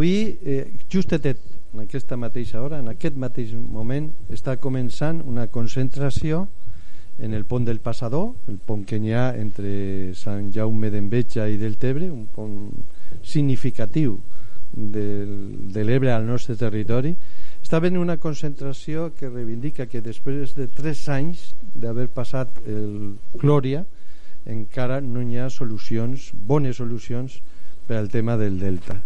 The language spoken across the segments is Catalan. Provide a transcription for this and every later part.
Avui, eh, justetet en aquesta mateixa hora, en aquest mateix moment, està començant una concentració en el pont del Passador, el pont que hi ha entre Sant Jaume d'Enveja i del Tebre, un pont significatiu del, de l'Ebre al nostre territori. Està venint una concentració que reivindica que després de tres anys d'haver passat el Glòria, encara no hi ha solucions, bones solucions per al tema del Delta.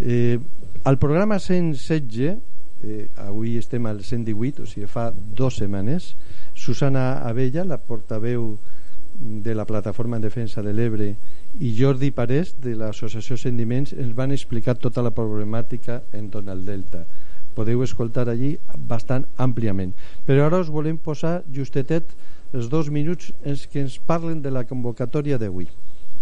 Eh, al programa 116, eh, avui estem al 118, o sigui, fa dues setmanes, Susana Abella, la portaveu de la Plataforma en Defensa de l'Ebre, i Jordi Parés, de l'Associació Sendiments, ens van explicar tota la problemàtica en torn al Delta. Podeu escoltar allí bastant àmpliament. Però ara us volem posar justetet els dos minuts en què ens parlen de la convocatòria d'avui.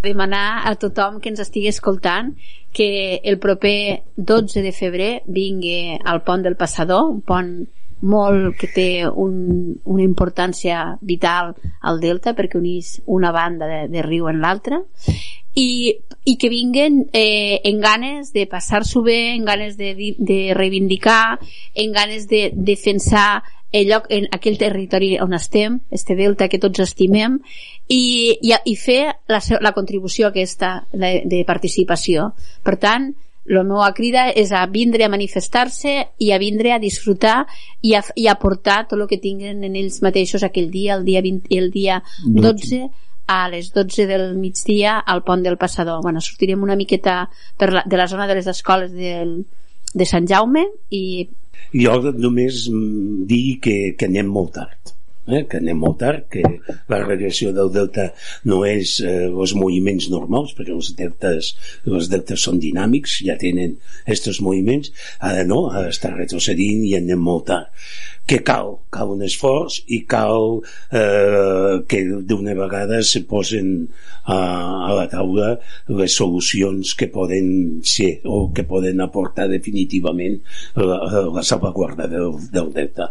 Demanar a tothom que ens estigui escoltant que el proper 12 de febrer vingui al pont del Passador, un pont molt que té un, una importància vital al Delta perquè unís una banda de, de riu en l'altra i, i que vinguen eh, en ganes de passar-s'ho bé, en ganes de, de reivindicar, en ganes de defensar el lloc, en aquell territori on estem, este delta que tots estimem, i, i, i fer la, la contribució aquesta de, de participació. Per tant, la meva crida és a vindre a manifestar-se i a vindre a disfrutar i a, i a portar tot el que tinguen en ells mateixos aquell dia, el dia, 20, el dia 12 a les 12 del migdia al pont del Passador. Bueno, sortirem una miqueta per la, de la zona de les escoles del, de Sant Jaume i... Jo només dir que, que anem molt tard eh, que anem molt tard, que la regressió del delta no és eh, els moviments normals, perquè els deltes, els deltes són dinàmics, ja tenen aquests moviments, ara no, està retrocedint i anem molt tard que cal, cal un esforç i cal eh, que d'una vegada se posen a, a la taula les solucions que poden ser o que poden aportar definitivament la, la salvaguarda del, del delta.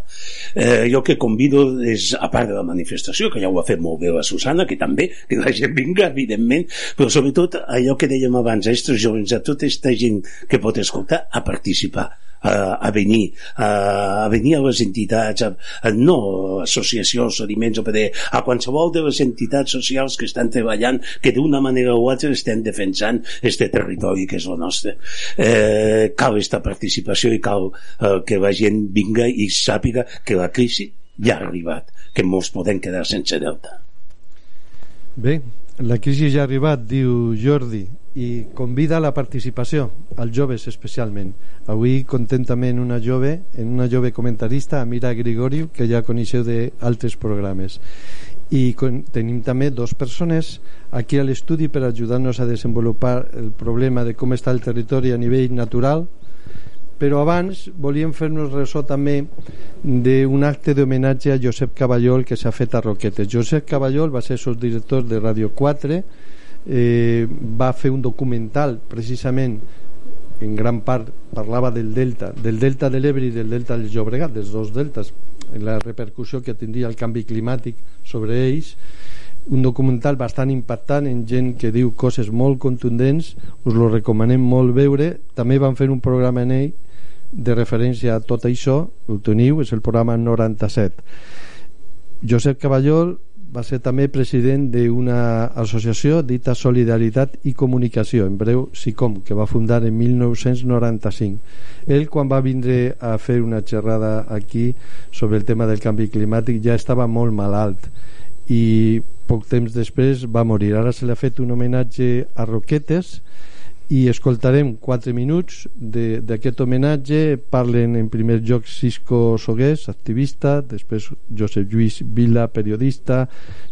Eh, jo que convido és, a part de la manifestació, que ja ho ha fet molt bé la Susana, que també, que la gent vinga, evidentment, però sobretot allò que dèiem abans, a aquests jovens, a tota aquesta gent que pot escoltar, a participar a, venir a, venir a les entitats a, a no associacions, sediments o PD, a qualsevol de les entitats socials que estan treballant que d'una manera o altra estem defensant este territori que és el nostre. Eh, cal aquesta participació i cal eh, que la gent vinga i sàpiga que la crisi ja ha arribat que molts poden quedar sense delta Bé, la crisi ja ha arribat, diu Jordi, i convida a la participació, als joves especialment. Avui contentament una jove, en una jove comentarista, Amira Grigoriu, que ja coneixeu d'altres programes. I con, tenim també dos persones aquí a l'estudi per ajudar-nos a desenvolupar el problema de com està el territori a nivell natural, però abans volíem fer-nos ressò també d'un acte d'homenatge a Josep Caballol que s'ha fet a Roquetes. Josep Caballol va ser director de Radio 4 eh, va fer un documental precisament en gran part parlava del delta del delta de l'Ebre i del delta del Llobregat dels dos deltas la repercussió que tindria el canvi climàtic sobre ells. Un documental bastant impactant en gent que diu coses molt contundents us lo recomanem molt veure. També van fer un programa en ell de referència a tot això ho teniu, és el programa 97 Josep Caballol va ser també president d'una associació dita Solidaritat i Comunicació, en breu SICOM, que va fundar en 1995. Ell, quan va vindre a fer una xerrada aquí sobre el tema del canvi climàtic, ja estava molt malalt i poc temps després va morir. Ara se li ha fet un homenatge a Roquetes i escoltarem 4 minuts d'aquest homenatge. Parlen en primer lloc Cisco Sogués, activista després Josep Lluís Vila, periodista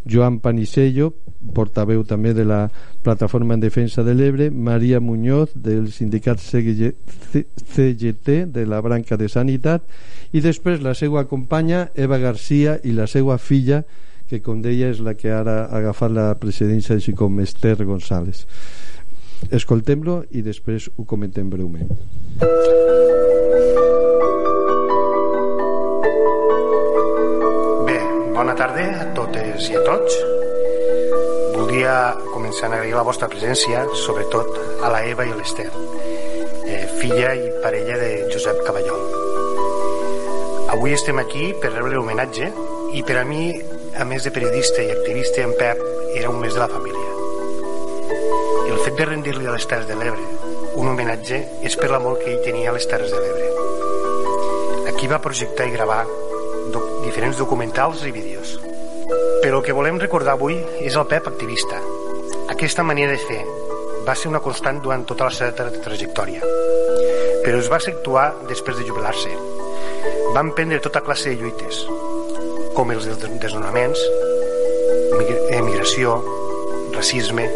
Joan Panisello portaveu també de la plataforma en defensa de l'Ebre Maria Muñoz del sindicat CGT de la branca de Sanitat i després la seva companya Eva Garcia i la seva filla que com deia és la que ara ha agafat la presidència de com Esther González escoltem-lo i després ho comentem breument. Bé, bona tarda a totes i a tots. Voldria començar a agrair la vostra presència sobretot a la Eva i a l'Ester eh, filla i parella de Josep Caballol. Avui estem aquí per rebre l'homenatge i per a mi, a més de periodista i activista, en Pep era un mes de la família fet de rendir-li a les Terres de l'Ebre un homenatge és per l'amor que ell tenia a les Terres de l'Ebre. Aquí va projectar i gravar doc diferents documentals i vídeos. Però el que volem recordar avui és el Pep activista. Aquesta manera de fer va ser una constant durant tota la seva trajectòria, però es va actuar després de jubilar-se. Va emprendre tota classe de lluites, com els desnonaments, emigració, racisme,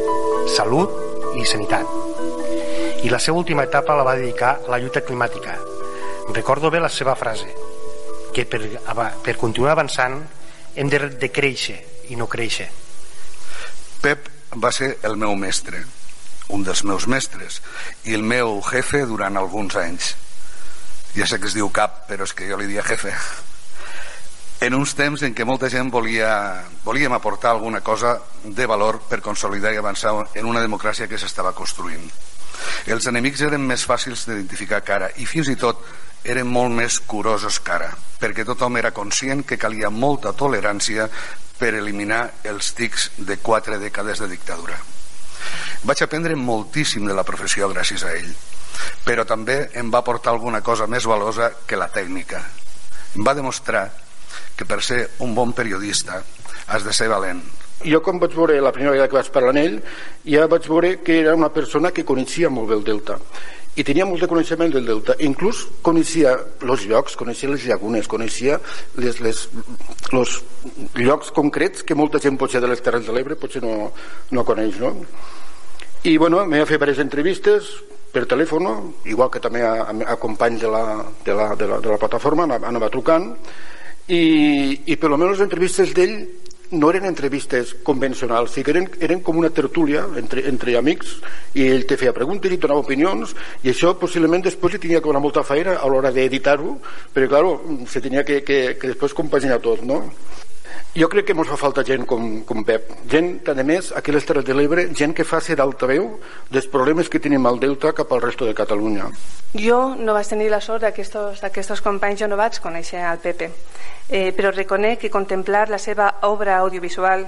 salut i sanitat. I la seva última etapa la va dedicar a la lluita climàtica. Recordo bé la seva frase, que per, per continuar avançant hem de, de créixer i no créixer. Pep va ser el meu mestre, un dels meus mestres, i el meu jefe durant alguns anys. Ja sé que es diu cap, però és que jo li dia jefe en uns temps en què molta gent volia, volíem aportar alguna cosa de valor per consolidar i avançar en una democràcia que s'estava construint. Els enemics eren més fàcils d'identificar cara i fins i tot eren molt més curosos cara, perquè tothom era conscient que calia molta tolerància per eliminar els tics de quatre dècades de dictadura. Vaig aprendre moltíssim de la professió gràcies a ell, però també em va portar alguna cosa més valosa que la tècnica. Em va demostrar que per ser un bon periodista has de ser valent. Jo quan vaig veure la primera vegada que vaig parlar amb ell ja vaig veure que era una persona que coneixia molt bé el Delta i tenia molt de coneixement del Delta inclús coneixia els llocs, coneixia les llagunes coneixia les, les, los llocs concrets que molta gent potser de les Terres de l'Ebre potser no, no coneix no? i bueno, m'he fet diverses entrevistes per telèfon, igual que també a, a companys de la, de la, de la, de la plataforma anava trucant i, i per almenys les entrevistes d'ell no eren entrevistes convencionals, sí que eren, eren com una tertúlia entre, entre amics i ell te feia preguntes i donava opinions i això possiblement després li tenia que donar molta feina a l'hora d'editar-ho perquè clar, se tenia que, que, que després compaginar tot no? jo crec que ens fa falta gent com, com Pep gent, a més, aquí a les Terres de l'Ebre gent que faci d'altaveu dels problemes que tenim al Delta cap al resto de Catalunya jo no vaig tenir la sort d'aquests companys, jo no vaig conèixer al Pepe eh, però reconec que contemplar la seva obra audiovisual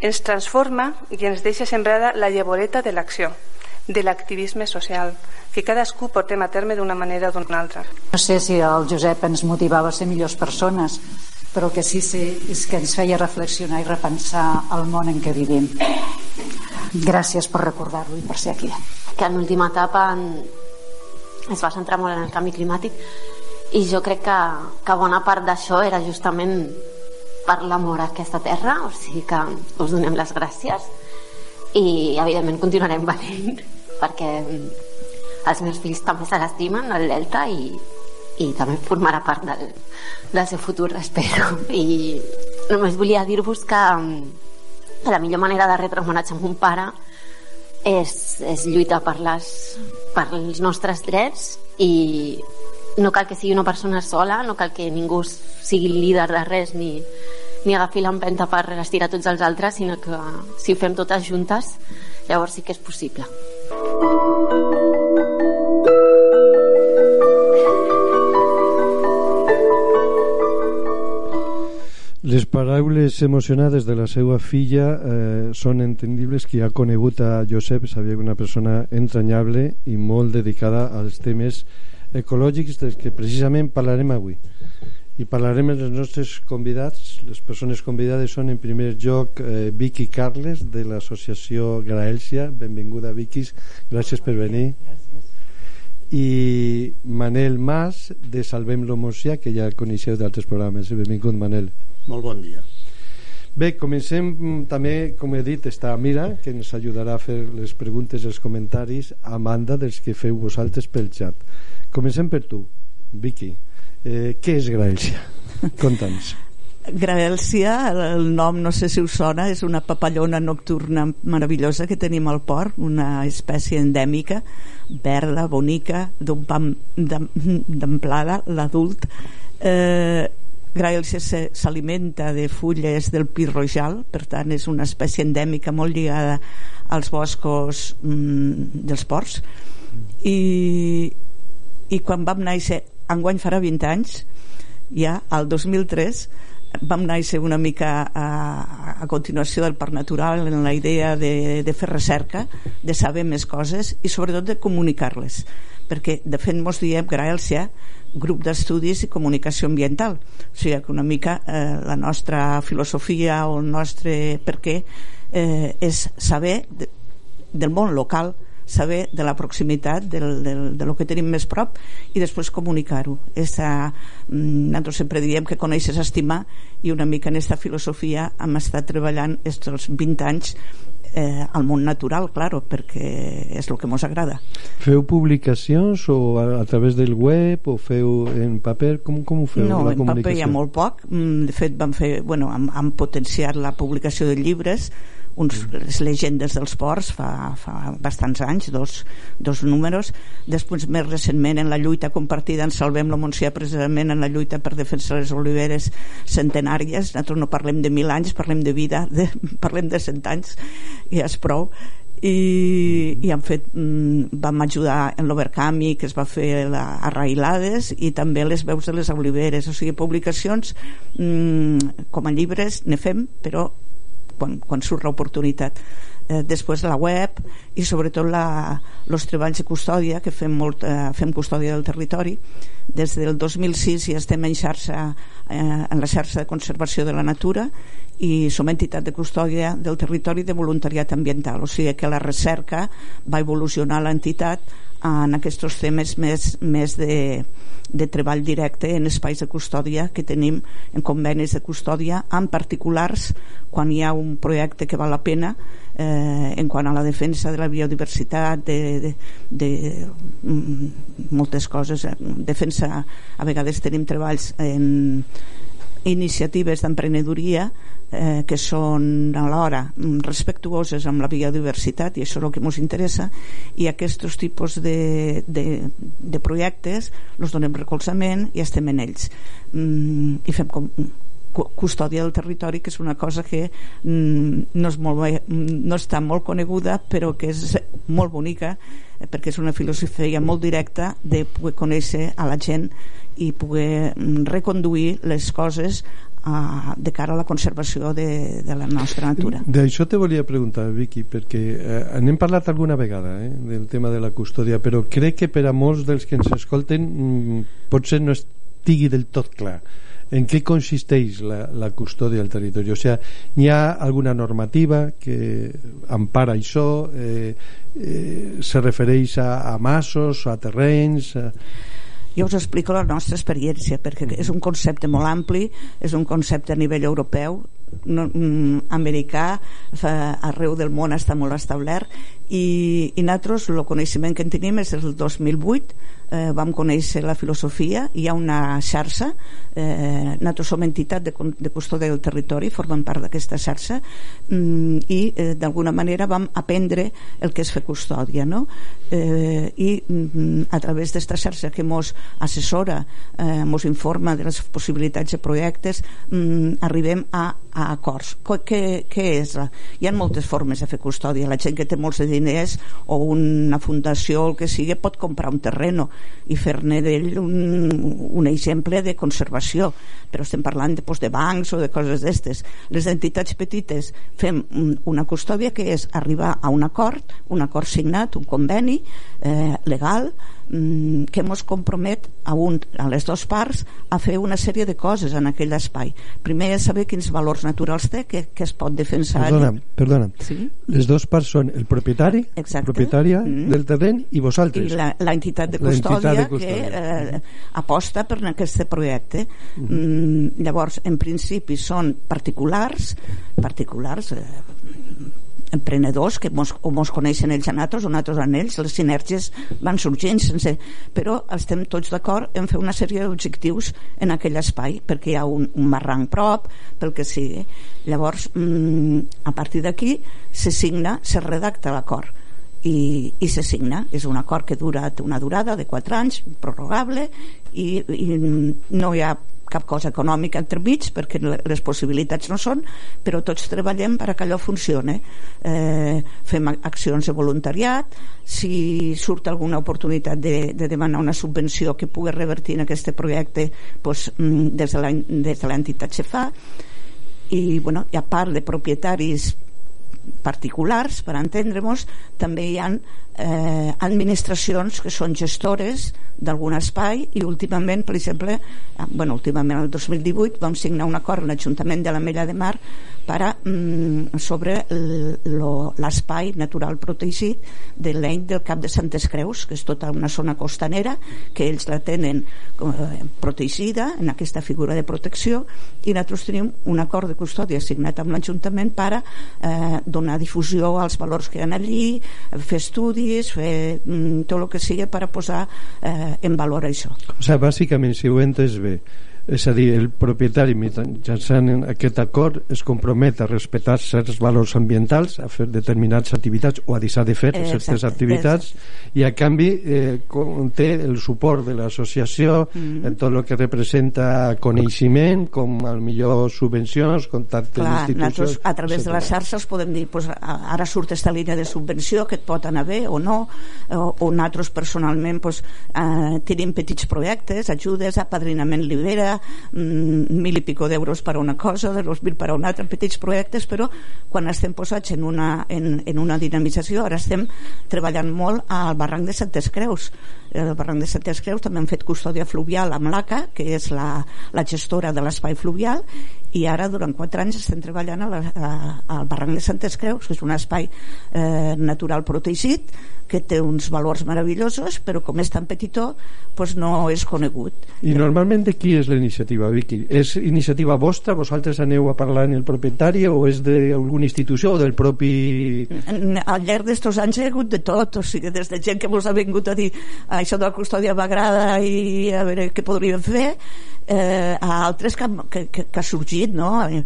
ens transforma i ens deixa sembrada la llevoreta de l'acció de l'activisme social que cadascú portem a terme d'una manera o d'una altra. No sé si el Josep ens motivava a ser millors persones, però el que sí sé és que ens feia reflexionar i repensar el món en què vivim. Gràcies per recordar-ho i per ser aquí. Que en l'última etapa en... es va centrar molt en el canvi climàtic i jo crec que, que bona part d'això era justament per l'amor a aquesta terra, o sigui que us donem les gràcies i evidentment continuarem venint perquè els meus fills també se l'estimen el Delta i, i també formarà part del, del seu futur, espero. I només volia dir-vos que, la millor manera de retre homenatge a un pare és, és lluitar per, les, per els nostres drets i no cal que sigui una persona sola, no cal que ningú sigui líder de res ni, ni agafi l'empenta per estirar tots els altres, sinó que si ho fem totes juntes, llavors sí que és possible. Les paraules emocionades de la seva filla eh, són entendibles qui ha conegut a Josep sabia que una persona entranyable i molt dedicada als temes ecològics dels que precisament parlarem avui. I parlarem amb els nostres convidats. Les persones convidades són en primer lloc eh, Vicky Carles de l'associació Graelsia benvinguda Vicky, gràcies per venir. Gràcies. i Manel Mas de Salvem l'Homosia que ja coneixeu d'altres programes. Benvingut Manel. Molt bon dia. Bé, comencem també, com he dit, està Mira, que ens ajudarà a fer les preguntes i els comentaris a banda dels que feu vosaltres pel xat. Comencem per tu, Vicky. Eh, què és Graelsia? Conta'ns. Graelsia, el nom no sé si us sona, és una papallona nocturna meravellosa que tenim al port, una espècie endèmica, verda, bonica, d'un pam d'amplada, l'adult. Eh, Graelsia s'alimenta de fulles del pi rojal, per tant és una espècie endèmica molt lligada als boscos mm, dels ports i, i quan vam néixer enguany farà 20 anys ja al 2003 vam néixer una mica a, a continuació del Parc Natural en la idea de, de fer recerca de saber més coses i sobretot de comunicar-les. Perquè de fet mos diem Graelsia grup d'estudis i comunicació ambiental. O sigui que una mica eh, la nostra filosofia o el nostre per què eh, és saber de, del món local saber de la proximitat del, del, de lo que tenim més prop i després comunicar-ho mm, nosaltres sempre diem que coneixes estimar i una mica en aquesta filosofia hem estat treballant aquests 20 anys eh, al món natural, claro, perquè és el que ens agrada. Feu publicacions o a, a través del web o feu en paper? Com, com ho feu? No, la en paper hi ha molt poc. Mm, de fet, vam fer, bueno, hem, hem potenciat la publicació de llibres uns, les llegendes dels ports fa, fa bastants anys, dos, dos números. Després més recentment en la lluita compartida en Salvem la Montsià precisament en la lluita per defensar les oliveres centenàries. Nosaltres no parlem de mil anys, parlem de vida de, parlem de cent anys i és prou. I, i han fet, mm, vam ajudar en l'Overcami que es va fer la, a Railades i també les veus de les oliveres. O sigui, publicacions mm, com a llibres ne fem però quan, quan surt l'oportunitat eh, després la web i sobretot els treballs de custòdia que fem, molt, eh, fem custòdia del territori. Des del 2006 ja estem en xarxa eh, en la xarxa de conservació de la natura i som entitat de custòdia del territori de voluntariat ambiental. O sigui que la recerca va evolucionar l'entitat en aquests temes més, més de, de treball directe en espais de custòdia que tenim en convenis de custòdia en particulars quan hi ha un projecte que val la pena eh, en quant a la defensa de la biodiversitat de, de, de mm, moltes coses defensa, a vegades tenim treballs en iniciatives d'emprenedoria eh, que són alhora respectuoses amb la biodiversitat i això és el que ens interessa i aquests tipus de, de, de projectes els donem recolzament i estem en ells. Mm, i fem com custòdia del territori que és una cosa que mm, no, és molt, no està molt coneguda però que és molt bonica eh, perquè és una filosofia molt directa de poder conèixer a la gent i poder mm, reconduir les coses a, de cara a la conservació de, de la nostra natura. D'això te volia preguntar, Vicky, perquè eh, n'hem parlat alguna vegada eh, del tema de la custòdia, però crec que per a molts dels que ens escolten mm, potser no estigui del tot clar en què consisteix la, la custòdia del territori o sigui, hi ha alguna normativa que empara això eh, eh, se refereix a, a massos, a terrenys a jo us explico la nostra experiència perquè és un concepte molt ampli és un concepte a nivell europeu no, mm, americà arreu del món està molt establert i, i nosaltres el coneixement que en tenim és el 2008 eh, vam conèixer la filosofia hi ha una xarxa eh, nosaltres som entitat de, de custòdia del territori formem part d'aquesta xarxa mm, i eh, d'alguna manera vam aprendre el que és fer custòdia no? eh, i mm, a través d'esta xarxa que mos assessora eh, mos informa de les possibilitats de projectes mm, arribem a, a acords. Què, què és? hi ha moltes formes de fer custòdia. La gent que té molts diners o una fundació o el que sigui pot comprar un terreno i fer-ne d'ell un, un exemple de conservació. Però estem parlant de, doncs, de bancs o de coses d'estes. Les entitats petites fem una custòdia que és arribar a un acord un acord signat, un conveni eh, legal que ens compromet a, un, a les dues parts a fer una sèrie de coses en aquell espai. Primer és saber quins valors naturals té, que, que es pot defensar. Perdona, perdona. Sí? Les dues parts són el propietari, Exacte. propietària Mm. del terreny i vosaltres. i la, la entitat de custòdia, de custòdia. que eh, aposta per aquest projecte mm. llavors en principi són particulars particulars eh, emprenedors que mos, o mos coneixen ells a nosaltres o nosaltres a ells, les sinergies van sorgint sense... però estem tots d'acord en fer una sèrie d'objectius en aquell espai perquè hi ha un, un marranc prop pel que sigui. Llavors mm, a partir d'aquí se signa, se redacta l'acord. I, i se signa. És un acord que dura una durada de 4 anys prorrogable i, i no hi ha cap cosa econòmica entremig perquè le- les possibilitats no són però tots treballem per a que allò funcione. Eh, fem ac- accions de voluntariat si surt alguna oportunitat de, de demanar una subvenció que pugui revertir en aquest projecte doncs, mm, des de l'entitat se fa. I, bueno, i a part de propietaris particulars, per entendre-nos, també hi ha eh, administracions que són gestores d'algun espai i últimament, per exemple, eh, bueno, últimament el 2018 vam signar un acord amb l'Ajuntament de la Mella de Mar per a, mm, sobre l'espai natural protegit de l'any del Cap de Santes Creus, que és tota una zona costanera, que ells la tenen eh, protegida en aquesta figura de protecció i nosaltres tenim un acord de custòdia signat amb l'Ajuntament per a eh, donar difusió als valors que hi ha allí, fer estudis, fer mm, tot el que sigui per a posar eh, en valor això. O sigui, bàsicament, si ho he entès bé, és a dir, el propietari mitjançant aquest acord es compromet a respectar certs valors ambientals, a fer determinades activitats o a deixar de fer Eh, certes exacte, activitats i a canvi eh, té el suport de l'associació Mm. en tot el que representa coneixement com al millor subvencions, contactes Clar, d'institucions nosaltres a través de les etcètera. xarxes podem dir pues, ara surt aquesta línia de subvenció que et pot anar bé o no o, o nosaltres personalment pues, eh, tenim petits projectes ajudes, apadrinament libera mm, mil i pico d'euros per a una cosa de mil per a una altra, petits projectes però quan estem posats en una, en, en una dinamització ara estem treballant molt al barranc de Santes Creus. El barranc de Santes Creus també hem fet custòdia fluvial amb l'ACA que és la, la gestora de l'espai fluvial i ara durant 4 anys estem treballant a la, a, al barranc de Santes Creus que és un espai eh, natural protegit que té uns valors meravellosos però com és tan petitó doncs no és conegut I normalment de qui és la iniciativa, Vicky? És iniciativa vostra? Vosaltres aneu a parlar amb el propietari o és d'alguna institució o del propi... Al llarg d'estos anys hi ha hagut de tot o sigui, des de gent que mos ha vingut a dir això de la custòdia m'agrada i a veure què podríem fer eh, a altres que, que, que, que ha sorgit no? Eh,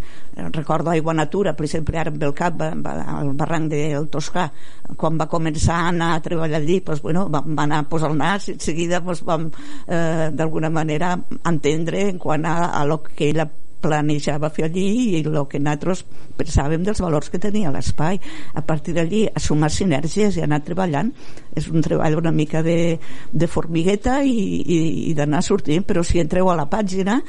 recordo Aigua Natura per exemple ara ve el cap al barranc del Toscà quan va començar a anar a treballar allí doncs, bueno, vam, va anar a posar el nas i en seguida doncs, vam eh, d'alguna manera entendre en quant a, a lo que ella planejava fer allí i el que nosaltres pensàvem dels valors que tenia l'espai. A partir d'allí a sumar sinergies i anar treballant. És un treball una mica de, de formigueta i, i, i d'anar sortint però si entreu a la pàgina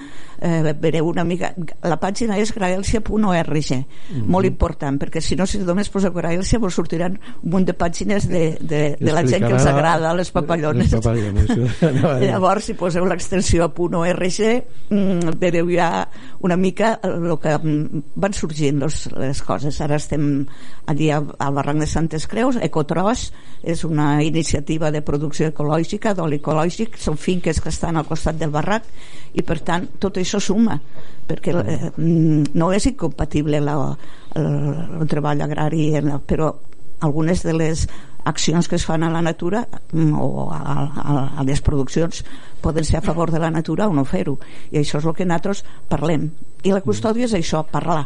eh, vereu una mica la pàgina és graelsia.org Mhm. molt important perquè si no si només poseu graelsia vos sortiran un munt de pàgines de, de, de la gent que els agrada les papallones, les papallones, llavors si poseu l'extensió a .org mm, vereu ja una mica el que mm, van sorgint los, les coses. Ara estem allí al al barranc de Santes Creus Ecotros és una iniciativa de producció ecològica d'oli ecològic són finques que estan al costat del barranc i per tant tot això suma perquè eh, mm, no és incompatible la, el, el treball agrari la, però algunes de les accions que es fan a la natura mm, o a, a, a les produccions poden ser a favor de la natura o no fer-ho. I això és el que nosaltres parlem. I la custòdia és això, parlar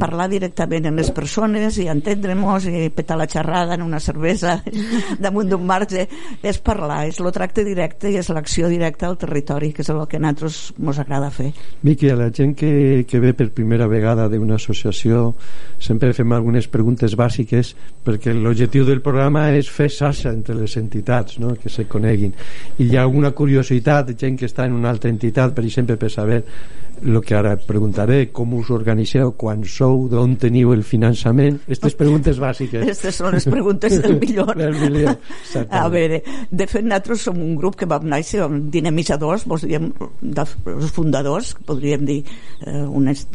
parlar directament amb les persones i entendre-nos i petar la xerrada en una cervesa damunt d'un marge és parlar, és el tracte directe i és l'acció directa al territori que és el que a nosaltres ens agrada fer Miqui, a la gent que, que ve per primera vegada d'una associació sempre fem algunes preguntes bàsiques perquè l'objectiu del programa és fer xarxa entre les entitats no? que se coneguin i hi ha alguna curiositat gent que està en una altra entitat per exemple per saber el que ara preguntaré com us organitzeu quan sou, d'on teniu el finançament? Aquestes preguntes bàsiques. Aquestes són les preguntes del millor. del millor, A veure, de fet, nosaltres som un grup que vam néixer amb dinamitzadors, diem, dels fundadors, podríem dir, eh, unes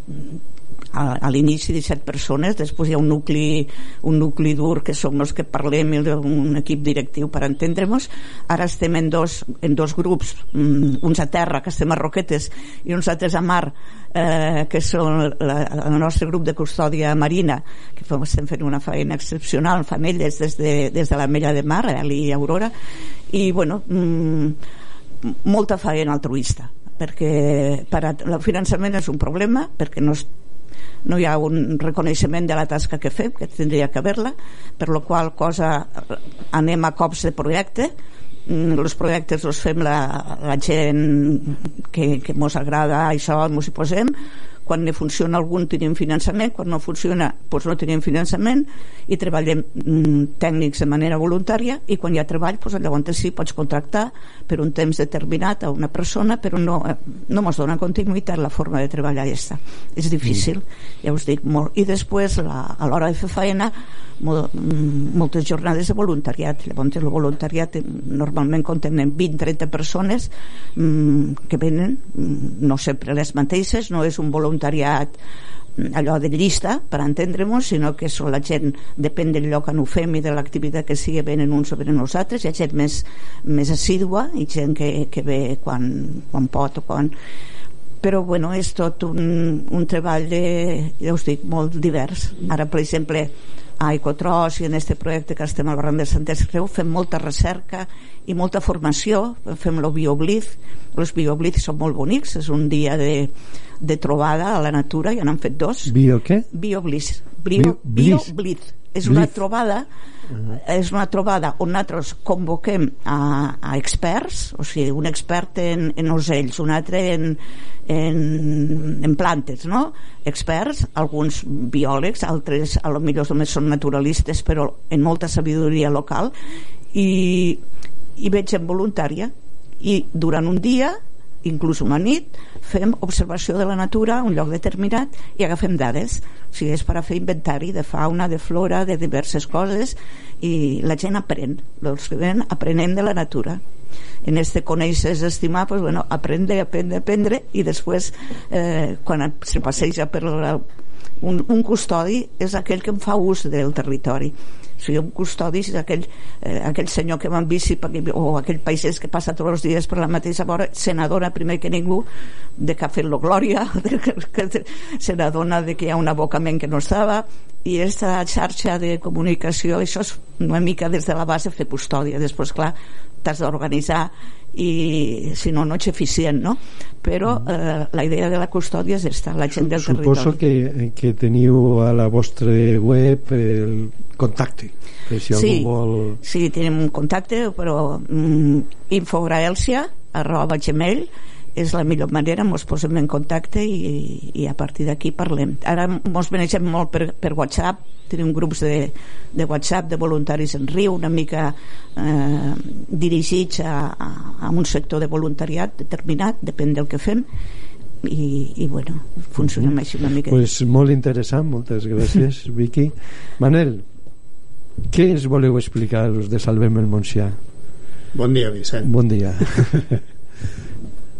a, a l'inici 17 persones, després hi ha un nucli, un nucli dur que som els que parlem un equip directiu per entendre-nos. Ara estem en dos, en dos grups, mm, uns a terra, que estem a Roquetes, i uns altres a mar, eh, que són la, el nostre grup de custòdia marina, que fem, estem fent una feina excepcional, fan elles des de, des de la Mella de Mar, Eli i Aurora, i bueno, mm, molta feina altruista perquè per a, el finançament és un problema perquè no es no hi ha un reconeixement de la tasca que fem, que tindria que haver-la, per la qual cosa anem a cops de projecte, els mm, projectes els fem la, la gent que, que mos agrada això, mos hi posem quan ne funciona algun tenim finançament quan no funciona doncs no tenim finançament i treballem mm, tècnics de manera voluntària i quan hi ha treball doncs llavors sí pots contractar per un temps determinat a una persona però no, eh, no mos dona continuïtat la forma de treballar aquesta és difícil, mm. ja us dic molt. I després la, a l'hora de fer feina molt, mm, moltes jornades de voluntariat. Llavors el voluntariat normalment contenen 20-30 persones mmm, que venen mm, no sempre les mateixes no és un voluntariat voluntariat allò de llista, per entendre-nos, sinó que són la gent, depèn del lloc on ho fem i de l'activitat que sigui, venen uns venen nosaltres, hi ha gent més, més assídua i gent que, que ve quan, quan pot o quan. Però bueno, és tot un, un treball de, ja us dic, molt divers. Ara per exemple a Ecotros i en aquest projecte que estem al barranc de Santes Creu fem molta recerca i molta formació fem el bioblith els bioblith són molt bonics és un dia de, de trobada a la natura, ja n'han fet dos. Bio què? Biobliss. Bio, bio, bio És una trobada uh-huh. és una trobada on nosaltres convoquem a, a experts, o sigui, un expert en, en ocells, un altre en, en, en plantes, no? Experts, alguns biòlegs, altres a lo millor només són naturalistes, però en molta sabidoria local, i, i veig en voluntària i durant un dia inclús una nit fem observació de la natura a un lloc determinat i agafem dades. O sigui, és per a fer inventari de fauna, de flora, de diverses coses i la gent aprèn. Els que ven aprenem de la natura. En este conèixer és estimar pues, bueno, aprendre, aprendre, aprendre i després eh, quan se passeja per la, un, un custodi és aquell que en fa ús del territori o sigui, un custodi és aquell, eh, aquell senyor que va en bici o aquell paisès que passa tots els dies per la mateixa vora se n'adona primer que ningú de que ha fet la glòria de que, que se n'adona de que hi ha un abocament que no estava i aquesta xarxa de comunicació això és una mica des de la base fer custòdia. Després clar t'has d'organitzar i si no no ets eficient no? però mm. eh, la idea de la custòdia és esta, la gent del Suposo territori que, que teniu a la vostra web el contacte per si sí, algú vol... sí, tenim un contacte però mm, infograelsia arroba gmail és la millor manera, ens posem en contacte i, i a partir d'aquí parlem. Ara ens manegem molt per, per WhatsApp, tenim grups de, de WhatsApp de voluntaris en riu, una mica eh, dirigits a, a, a un sector de voluntariat determinat, depèn del que fem, i, i bueno, funcionem així una mica. Pues molt interessant, moltes gràcies, Vicky. Manel, què ens voleu explicar els de Salvem el Montsià? Bon dia, Vicent. Bon dia.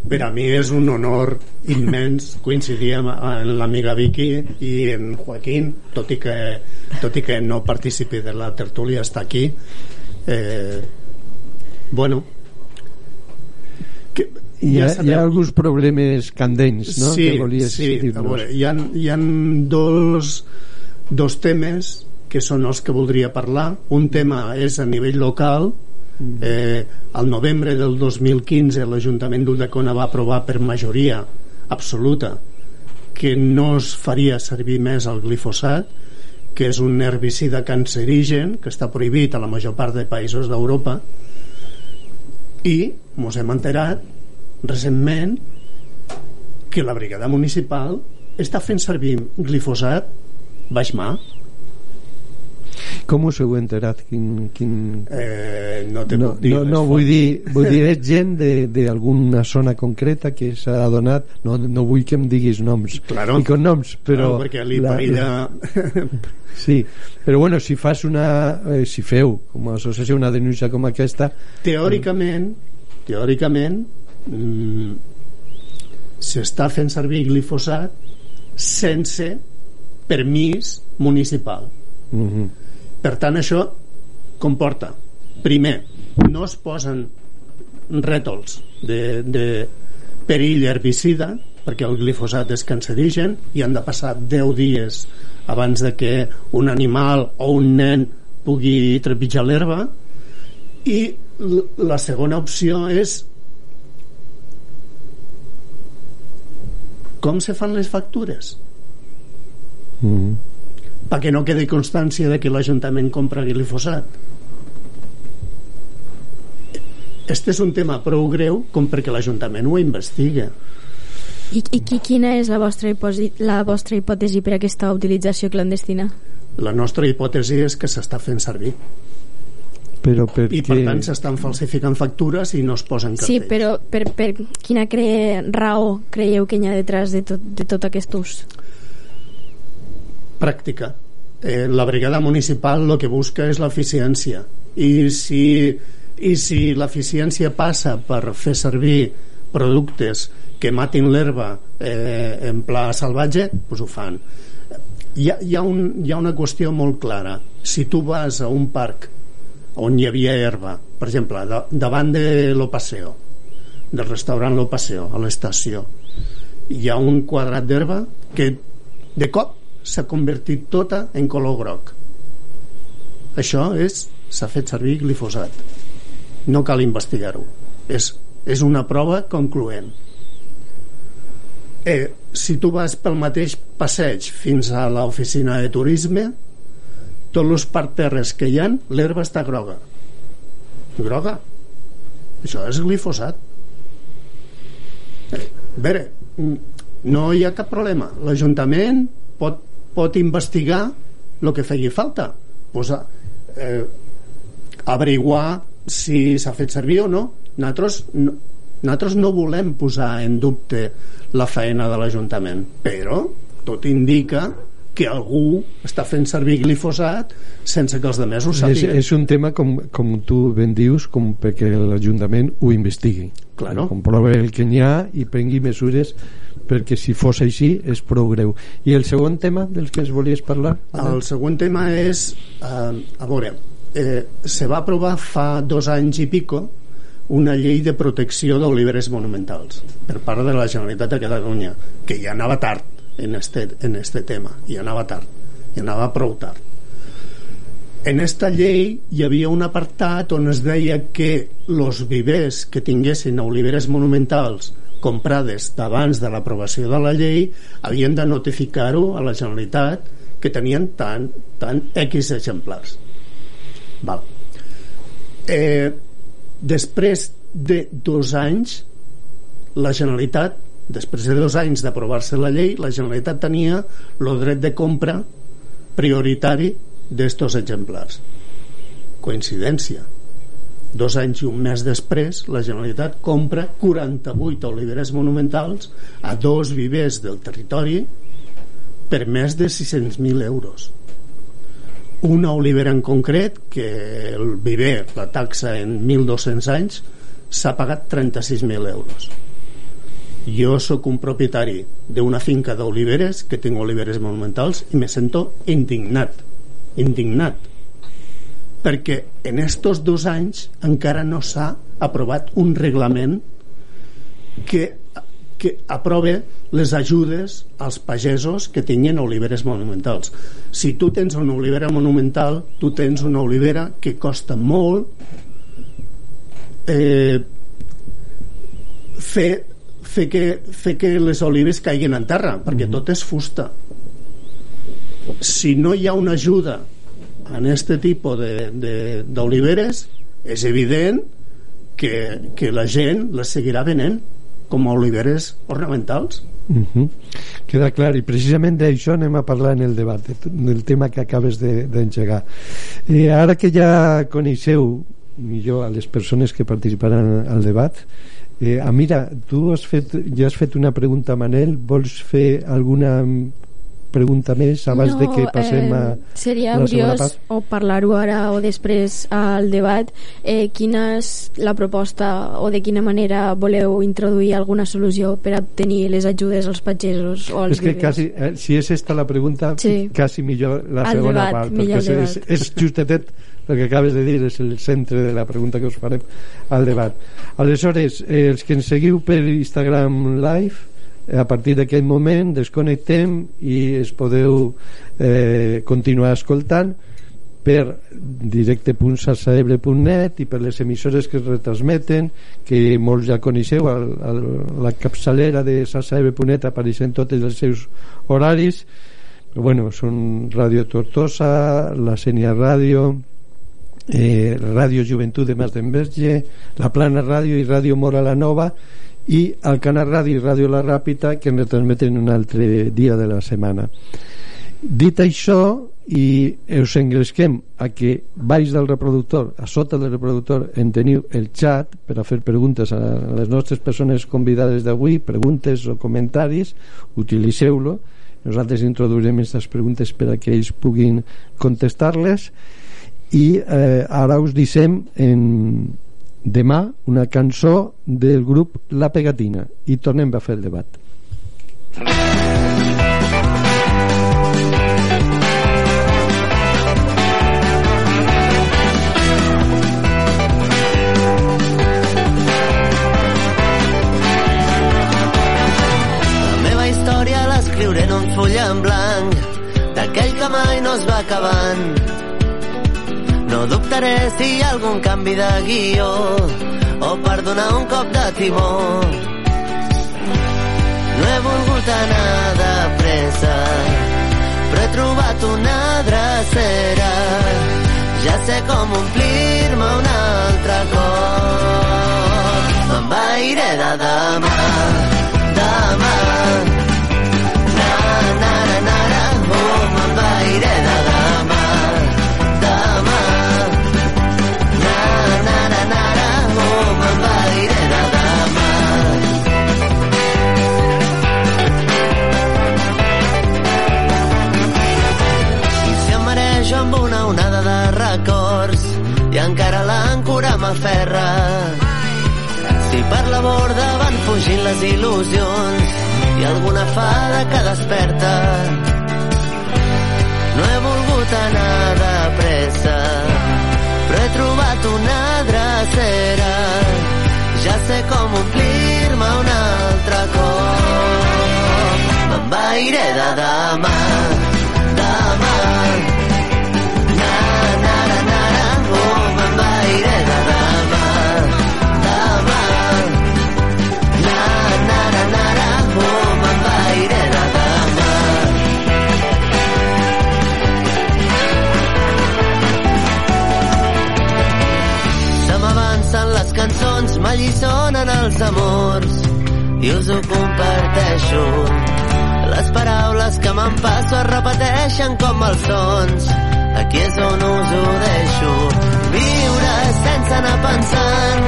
Per a mi és un honor immens coincidir amb, amb l'amiga Vicky i en Joaquín, tot i, que, tot i que no participi de la tertúlia, està aquí. Eh, bueno, que, hi ha, ja hi ha alguns problemes candents no? sí, que volies sí, a veure, hi ha, hi ha dos, dos temes que són els que voldria parlar un tema és a nivell local Eh, al novembre del 2015 l'Ajuntament d'Ulldecona va aprovar per majoria absoluta que no es faria servir més el glifosat que és un herbicida cancerigen que està prohibit a la major part de països d'Europa. I ens hem enterat recentment que la brigada municipal està fent servir glifosat baix mà Com us heu enterat? Quin, quin... Eh, no te no, puc dir no, no vull dir, vull dir és gent d'alguna zona concreta que s'ha adonat no, no vull que em diguis noms Claro. i cognoms però Claro, perquè li parella... sí, però bueno, si fas una eh, si feu com a associació una denúncia com aquesta teòricament teòricament mm, s'està fent servir glifosat sense permís municipal mm -hmm. Per tant això comporta primer, no es posen rètols de, de perill herbicida perquè el glifosat és cancerigen i han de passar 10 dies abans de que un animal o un nen pugui trepitjar l'herba i la segona opció és com se fan les factures Mm -hmm. Perquè no quedi constància de que l'Ajuntament compra glifosat. Este és un tema prou greu com perquè l'Ajuntament ho investiga. I, i qui, quina és la vostra, hipòsi, la vostra hipòtesi per a aquesta utilització clandestina? la nostra hipòtesi és que s'està fent servir. Però per i per tant s'estan falsificant factures i no es posen Sí, cartells però per, per quina cre... raó creieu que hi ha detrás de tot, de tot aquest ús? Pràctica. Eh, la brigada municipal el que busca és l'eficiència. I si, i si l'eficiència passa per fer servir productes que matin l'herba eh, en pla salvatge doncs ho fan. Hi ha, hi, ha un, hi ha una qüestió molt clara. Si tu vas a un parc on hi havia herba per exemple, da, davant de Lo Paseo del restaurant Lo Paseo a l'estació hi ha un quadrat d'herba que de cop s'ha convertit tota en color groc. Això és s'ha fet servir glifosat. No cal investigar-ho. És, és una prova concloent. Eh, si tu vas pel mateix passeig fins a l'oficina de turisme tots els parterres que hi han l'herba està groga. Groga. Això és glifosat. Eh, a veure mm, no hi ha cap problema. l'Ajuntament pot, pot investigar el que faci falta. Posar, eh, averiguar si s'ha fet servir o no. Nosaltres no, nosaltres no volem posar en dubte la feina de l'Ajuntament però tot indica que algú està fent servir glifosat sense que els demés ho és, sàpiguen. és un tema com, com tu ben dius com perquè l'Ajuntament ho investigui. Claro. comprove el que n'hi ha i prengui mesures perquè si fos així és prou greu. I el segon tema del que es volies parlar? El següent tema és, eh, a veure, eh, se va aprovar fa dos anys i pico una llei de protecció d'oliveres monumentals per part de la Generalitat de Catalunya, que ja anava tard en este, en este tema, i anava tard, i anava prou tard. En esta llei hi havia un apartat on es deia que els vivers que tinguessin oliveres monumentals comprades d'abans de l'aprovació de la llei havien de notificar-ho a la Generalitat que tenien tant, tant X exemplars. Val. Eh, després de dos anys la Generalitat després de dos anys d'aprovar-se la llei la Generalitat tenia el dret de compra prioritari d'estos exemplars coincidència dos anys i un mes després la Generalitat compra 48 oliveres monumentals a dos vivers del territori per més de 600.000 euros. Una olivera en concret que el viver la taxa en 1.200 anys s'ha pagat 36.000 euros. Jo sóc un propietari d'una finca d'oliveres que tinc oliveres monumentals i me sento indignat indignat perquè en estos dos anys encara no s'ha aprovat un reglament que, que aprove les ajudes als pagesos que tinguin oliveres monumentals. Si tu tens una olivera monumental tu tens una olivera que costa molt eh, fer, fer, que, fer que les olives caiguin en terra perquè tot és fusta. Si no hi ha una ajuda en este tipus d'oliveres és evident que, que la gent les seguirà venent com a oliveres ornamentals. Uh -huh. Queda clar, i precisament d'això anem a parlar en el debat, del tema que acabes d'engegar. De, eh, ara que ja coneixeu millor a les persones que participaran al debat, eh, Amira, tu has fet, ja has fet una pregunta a Manel, vols fer alguna pregunta més abans no, de que passem a eh, seria la curiós part? o parlar-ho ara o després al debat eh, quina és la proposta o de quina manera voleu introduir alguna solució per obtenir les ajudes als pagesos o als és que vivers? quasi, eh, si és esta la pregunta Sí. quasi millor la Al segona debat, part perquè el és, debat. és justet el que acabes de dir és el centre de la pregunta que us farem al debat aleshores, eh, els que ens seguiu per Instagram Live a partir d'aquest moment desconnectem i es podeu eh, continuar escoltant per directe.salsaebre.net i per les emissores que es retransmeten que molts ja coneixeu el, el, la capçalera de salsaebre.net apareixen tots els seus horaris. Bueno, són Ràdio Tortosa la Sènia Ràdio eh, Ràdio Joventut de Mas d'Enverge la Plana Ràdio i Ràdio Mora la Nova i el Canal Ràdio i Ràdio La Ràpita que en retransmeten un altre dia de la setmana. Dit això i us engresquem a que baix del reproductor, a sota del reproductor en teniu el chat per a fer preguntes a les nostres persones convidades d'avui, preguntes o comentaris utilitzeu-lo. Nosaltres introduirem aquestes preguntes per a que ells puguin contestar-les. I eh, ara us dissem en demà una cançó del grup La Pegatina i tornem a fer el debat l'escriuré en un full en blanc d'aquell que mai no es va acabant. No dubtaré si hi ha algun canvi de guió o per donar un cop de timó. No he volgut anar de pressa, però he trobat una drecera. Ja sé com omplir-me un altre cop. M'envairé de demà, demà. M'aferra si per la borda van fugint les il·lusions i alguna fada que desperta no he volgut anar de pressa però he trobat una drecera. Ja sé com omplir-me un altre cop m'envairé de demà demà. Na na na na na oh m'envairé de cançons, m'alliçonen els amors i us ho comparteixo. Les paraules que me'n passo es repeteixen com els sons. Aquí és on us ho deixo. Viure sense anar pensant,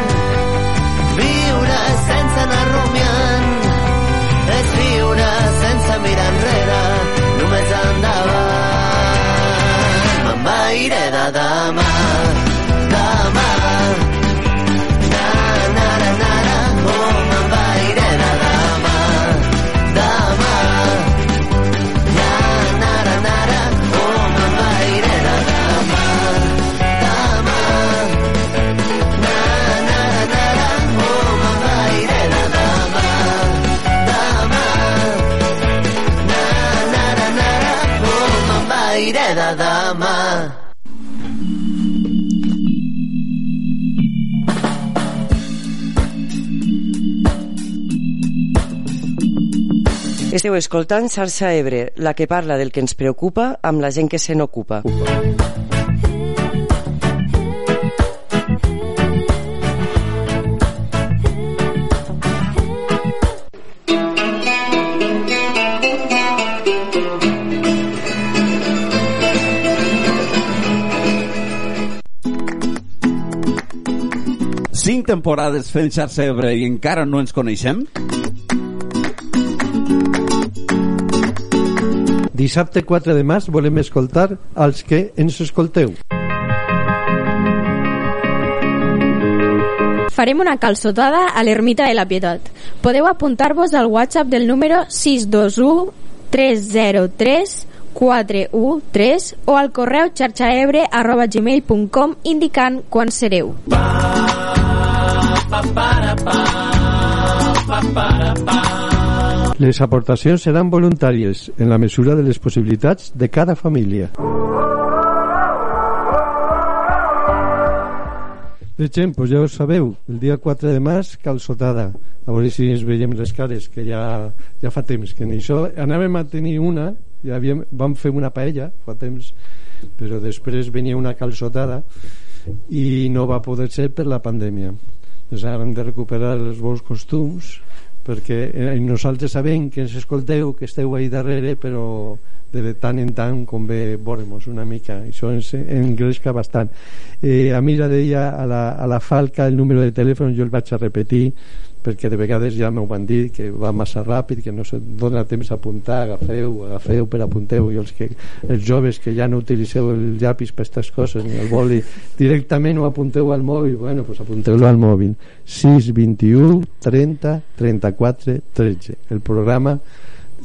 viure sense anar rumiant, és viure sense mirar enrere, només endavant. M'envairé de demà. Esteu escoltant Xarxa Ebre, la que parla del que ens preocupa amb la gent que se n'ocupa. Cinc temporades fent xarxa Ebre i encara no ens coneixem? Dissabte 4 de març volem escoltar als que ens escolteu. Farem una calçotada a l'Ermita de la Pietat. Podeu apuntar-vos al WhatsApp del número 621 303 413 o al correu xarxaebre arroba gmail.com indicant quan sereu. Les aportacions seran voluntàries en la mesura de les possibilitats de cada família. De gent, pues ja ho sabeu, el dia 4 de març, calçotada. A veure si ens veiem les cares, que ja, ja fa temps que ni això... Anàvem a tenir una, ja havíem, vam fer una paella fa temps, però després venia una calçotada i no va poder ser per la pandèmia. Doncs ara hem de recuperar els bons costums perquè eh, nosaltres sabem que ens escolteu, que esteu ahí darrere, però de tant en tant convé veure-nos una mica. Això ens engresca bastant. Eh, a mi ja deia a la, a la Falca el número de telèfon jo el vaig a repetir perquè de vegades ja m'ho van dir que va massa ràpid, que no se dona temps a apuntar, agafeu, agafeu per apunteu i els, que, els joves que ja no utilitzeu el llapis per aquestes coses ni el boli, directament ho apunteu al mòbil, bueno, pues apunteu-lo al mòbil. 6, 21 30 34 13 el programa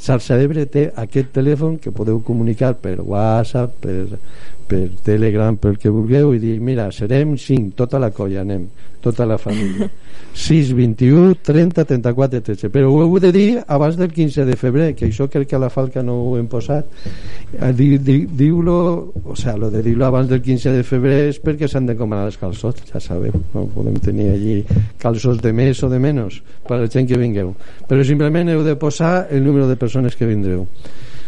Xarxa d'Ebre té aquest telèfon que podeu comunicar per WhatsApp, per, per Telegram, pel que vulgueu i dir, mira, serem 5, tota la colla anem, tota la família 6, 21, 30, 34 13 però ho heu de dir abans del 15 de febrer que això crec que a la Falca no ho hem posat di, di, diu-lo o sea, lo de dir-lo abans del 15 de febrer és perquè s'han de comanar els calçots ja sabeu, no podem tenir allí calçots de més o de menys per la gent que vingueu. Però simplement heu de posar el número de persones que vindreu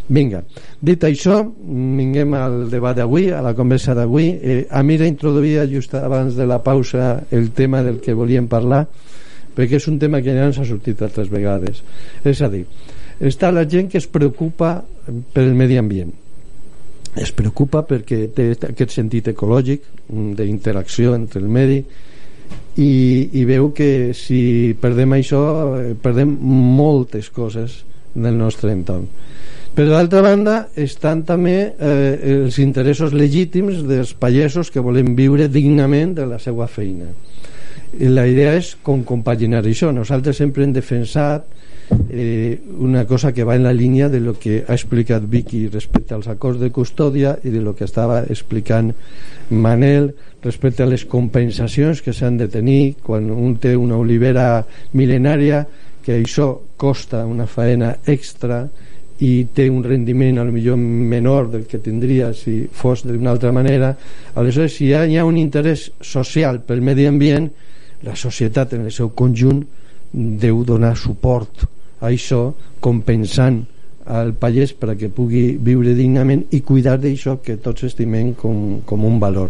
Vinga, dit això, vinguem al debat d'avui, a la conversa d'avui. Eh, a mi introduïa just abans de la pausa el tema del que volíem parlar, perquè és un tema que ja ens ha sortit altres vegades. És a dir, està la gent que es preocupa pel medi ambient. Es preocupa perquè té aquest sentit ecològic d'interacció entre el medi i, i veu que si perdem això eh, perdem moltes coses del nostre entorn per d'altra banda estan també eh, els interessos legítims dels pagesos que volen viure dignament de la seva feina. I la idea és com compaginar això. Nosaltres sempre hem defensat eh, una cosa que va en la línia de lo que ha explicat Vicky respecte als acords de custòdia i de lo que estava explicant Manel respecte a les compensacions que s'han de tenir quan un té una olivera mil·lenària que això costa una faena extra i té un rendiment a lo millor menor del que tindria si fos d'una altra manera. Aleshores si hi ha, hi ha un interès social pel medi ambient la societat en el seu conjunt deu donar suport a això compensant al pagès per a que pugui viure dignament i cuidar d'això que tots estimem com, com un valor.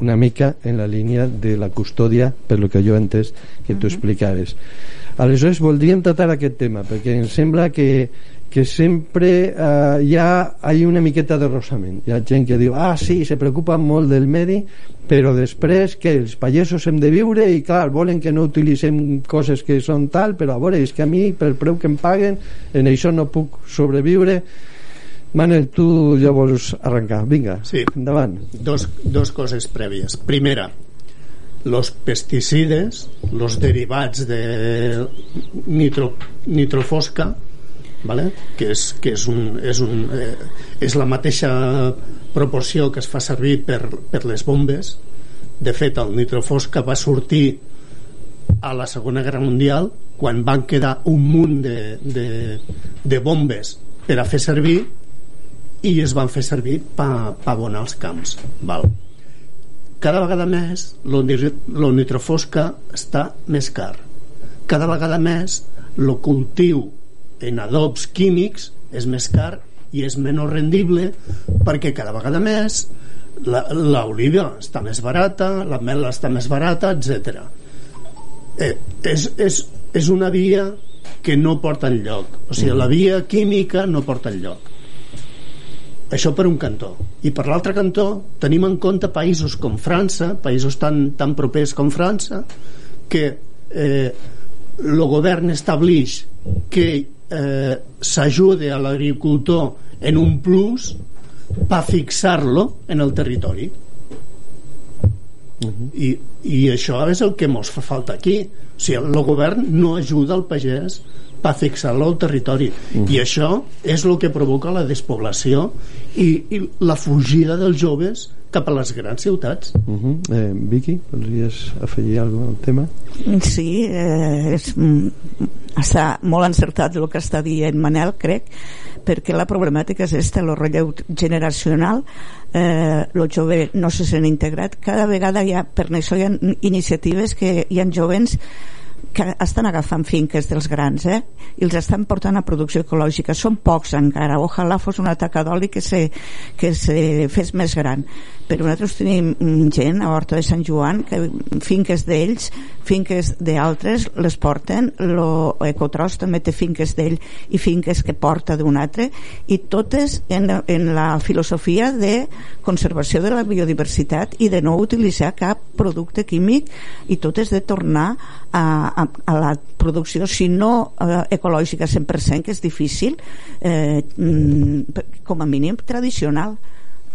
Una mica en la línia de la custòdia per lo que jo he entès que tu explicaves. Aleshores voldríem tratar aquest tema perquè em sembla que que sempre eh, hi ha, hi una miqueta de rosament. Hi ha gent que diu, ah sí, se preocupen molt del medi però després que els pagesos hem de viure i clar, volen que no utilitzem coses que són tal, però a veure, és que a mi pel preu que em paguen, en això no puc sobreviure. Manel, tu ja vols arrencar, vinga, sí. endavant. Dos, dos coses prèvies. Primera, los pesticides los derivats de nitro, nitrofosca vale? que, és, que és, un, és, un, eh, és la mateixa proporció que es fa servir per, per les bombes de fet el nitrofosca va sortir a la Segona Guerra Mundial quan van quedar un munt de, de, de bombes per a fer servir i es van fer servir per pa abonar els camps val. cada vegada més el nitrofosca està més car cada vegada més el cultiu en adobs químics és més car i és menys rendible perquè cada vegada més l'oliva està més barata la mel està més barata etc eh, és, és, és una via que no porta lloc o sigui, la via química no porta lloc això per un cantó. I per l'altre cantó tenim en compte països com França països tan, tan propers com França que eh, el govern estableix que eh, s'ajude a l'agricultor en un plus per fixar-lo en el territori. I, i això és el que ens fa falta aquí. O sigui, el govern no ajuda al pagès per fixar-lo al territori. I això és el que provoca la despoblació i, i la fugida dels joves cap a les grans ciutats. Uh -huh. eh, Vicky, podries afegir alguna cosa al tema? Sí, eh, és, està molt encertat el que està dient Manel, crec, perquè la problemàtica és esta, el relleu generacional, eh, el jove no se sent integrat, cada vegada hi ha, per això hi ha iniciatives que hi ha jovens que estan agafant finques dels grans eh? i els estan portant a producció ecològica. Són pocs encara, ojalà fos una taca d'oli que, se, que se fes més gran. Però nosaltres tenim gent a Horta de Sant Joan que finques d'ells finques d'altres les porten. Lo Ecotros també té finques d'ell i finques que porta d'un altre. I totes en, en la filosofia de conservació de la biodiversitat i de no utilitzar cap producte químic i totes de tornar a, a, a la producció si no eh, ecològica 100% que és difícil eh, mm, com a mínim tradicional.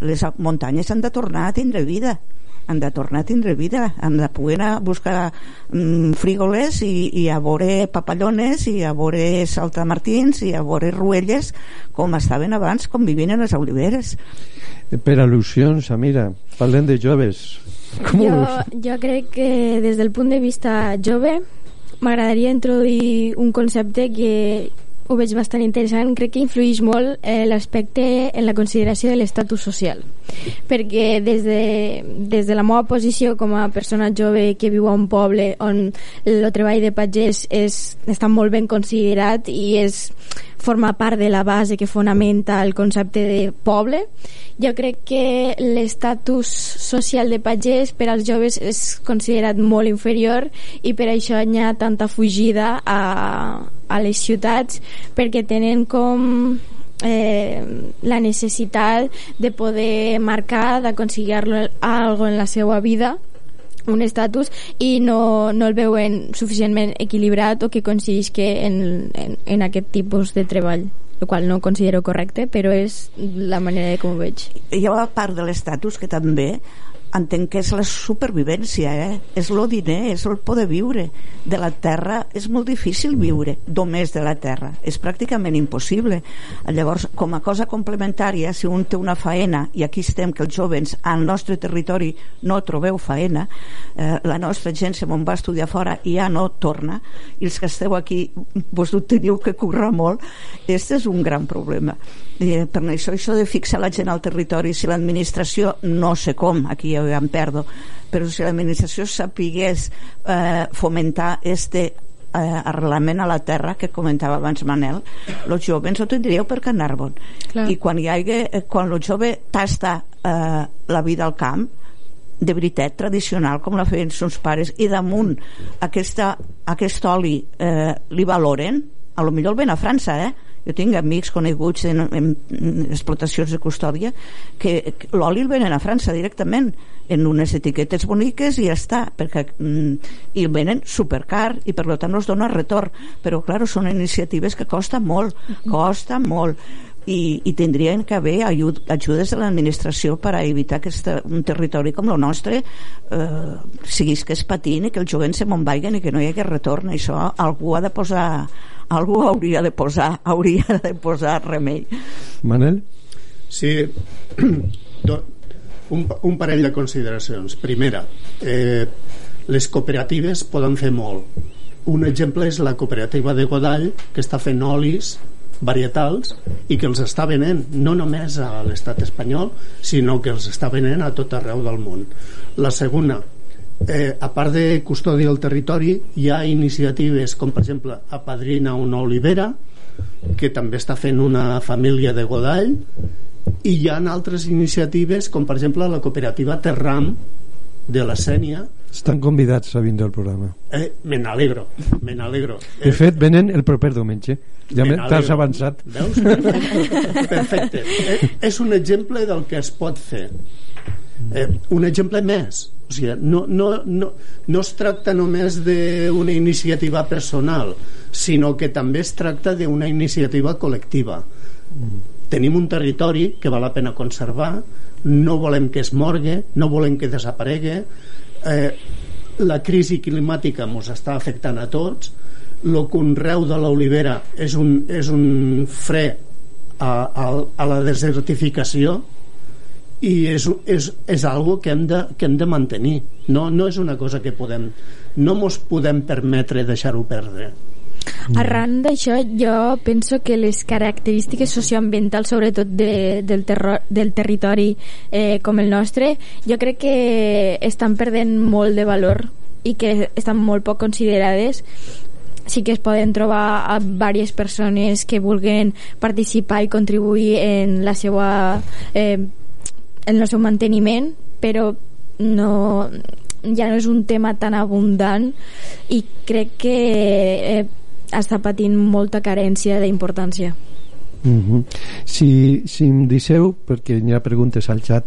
Les muntanyes han de tornar a tindre vida han de tornar a tindre vida han de poder anar a buscar mm, frígoles i, i a veure papallones i a veure saltamartins i a veure ruelles com estaven abans com vivien en les oliveres. Per al·lusions, Amira, parlem de joves. Com Jo, jo crec que des del punt de vista jove m'agradaria introduir un concepte que ho veig bastant interessant, crec que influeix molt eh, l'aspecte en la consideració de l'estatus social. Perquè des de, des de la meva posició com a persona jove que viu a un poble on el treball de pagès és, està molt ben considerat i és forma part de la base que fonamenta el concepte de poble. Jo crec que l'estatus social de pagès per als joves és considerat molt inferior i per això hi ha tanta fugida a, a les ciutats perquè tenen com eh, la necessitat de poder marcar, d'aconseguir algo en la seva vida un estatus i no, no el veuen suficientment equilibrat o que coincideix que en, en, en aquest tipus de treball el qual no considero correcte però és la manera de com ho veig. Hi ha una part de l'estatus que també entenc que és la supervivència eh? és el diner, és el poder viure. De la terra, és molt difícil viure només de la terra, és pràcticament impossible. Llavors com a cosa complementària, si un té una faena i aquí estem que els jovens al nostre territori no trobeu faena eh, la nostra gent se va estudiar fora i ja no torna. I els que esteu aquí vos ho teniu que currar molt. Este és un gran problema. Eh, per això això de fixar la gent al territori si l'administració, no sé com aquí em perdo, però si l'administració sapigués eh, fomentar este eh, arrelament a la terra que comentava abans Manel els joves ho tindríeu per Can Arbon Clar. i quan hi hagi, eh, quan el jove tasta eh, la vida al camp de veritat tradicional com la feien els pares i damunt aquesta, aquest oli eh, li valoren a lo millor el ven a França eh? jo tinc amics coneguts en, en, explotacions de custòdia que, que l'oli el venen a França directament en unes etiquetes boniques i ja està perquè, mm, i el venen supercar i per tant no es dona retorn però clar, són iniciatives que costa molt costa molt i, i tindrien que haver ajud, ajudes de l'administració per a evitar que este, un territori com el nostre eh, siguis que es patint i que els jovents se me'n vagin i que no hi hagi retorn això algú ha de posar algú hauria de posar hauria de posar remei Manel? Sí, do- un, un parell de consideracions. Primera, eh, les cooperatives poden fer molt. Un exemple és la cooperativa de Godall, que està fent olis varietals i que els està venent no només a l'estat espanyol sinó que els està venent a tot arreu del món. La segona eh, a part de custòdia del territori hi ha iniciatives com per exemple Apadrina una olivera que també està fent una família de Godall i hi ha altres iniciatives com per exemple la cooperativa Terram de la Sènia Estan convidats a vindre al programa. eh, me n'alegro me n'alegro De fet, venen el proper diumenge. Ja t'has avançat. Veus? Perfecte. Perfecte. Eh, és un exemple del que es pot fer. Eh, un exemple més. O sigui, no, no, no, no es tracta només d'una iniciativa personal sinó que també es tracta d'una iniciativa col·lectiva tenim un territori que val la pena conservar no volem que es morgue no volem que desaparegui eh, la crisi climàtica ens està afectant a tots. El conreu de l'olivera és un, és un fre a, a, a la desertificació i és, és, és algo que hem, de, que hem de mantenir. No, no és una cosa que podem no mos podem permetre deixar-ho perdre Arran d'això, jo penso que les característiques socioambientals, sobretot de, del, terror, del territori eh, com el nostre, jo crec que estan perdent molt de valor i que estan molt poc considerades. Sí que es poden trobar a diverses persones que vulguen participar i contribuir en la seva eh, en el seu manteniment però no ja no és un tema tan abundant i crec que eh, està patint molta carència d'importància. Mm -hmm. si, si em deixeu, perquè hi ha preguntes al xat,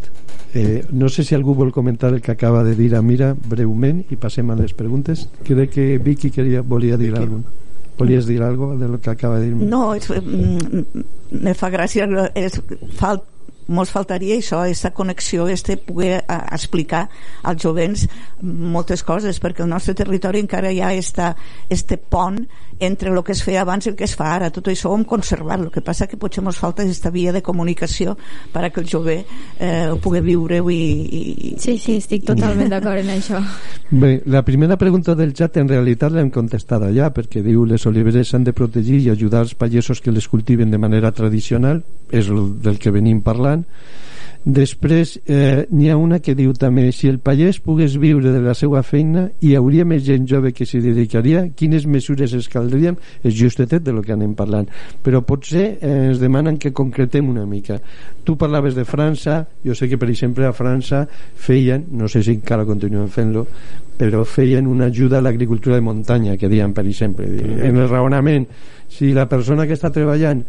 eh, no sé si algú vol comentar el que acaba de dir a Mira breument i passem a les preguntes. Crec que Vicky queria, volia dir alguna cosa. Volies dir alguna de lo que acaba de dir? No, és, mm, me fa gràcia, és, fal, mos faltaria això, aquesta connexió, este poder a, explicar als jovents moltes coses, perquè el nostre territori encara hi ha esta, este pont entre el que es feia abans i el que es fa ara. Tot això ho hem conservat. El que passa que potser ens falta aquesta via de comunicació per a que el jove eh, ho pugui viure i, i... Sí, sí, estic totalment d'acord en això. Bé, la primera pregunta del xat en realitat l'hem contestat ja, perquè diu les oliveres s'han de protegir i ajudar els pagesos que les cultiven de manera tradicional, és el del que venim parlant, Després eh, n'hi ha una que diu també si el pagès pogués viure de la seva feina hi hauria més gent jove que s'hi dedicaria quines mesures es caldrien és justetet de lo que anem parlant. Però potser eh, ens demanen que concretem una mica. Tu parlaves de França jo sé que per exemple a França feien, no sé si encara continuen fent-lo però feien una ajuda a l'agricultura de muntanya que diuen per exemple. En el raonament si la persona que està treballant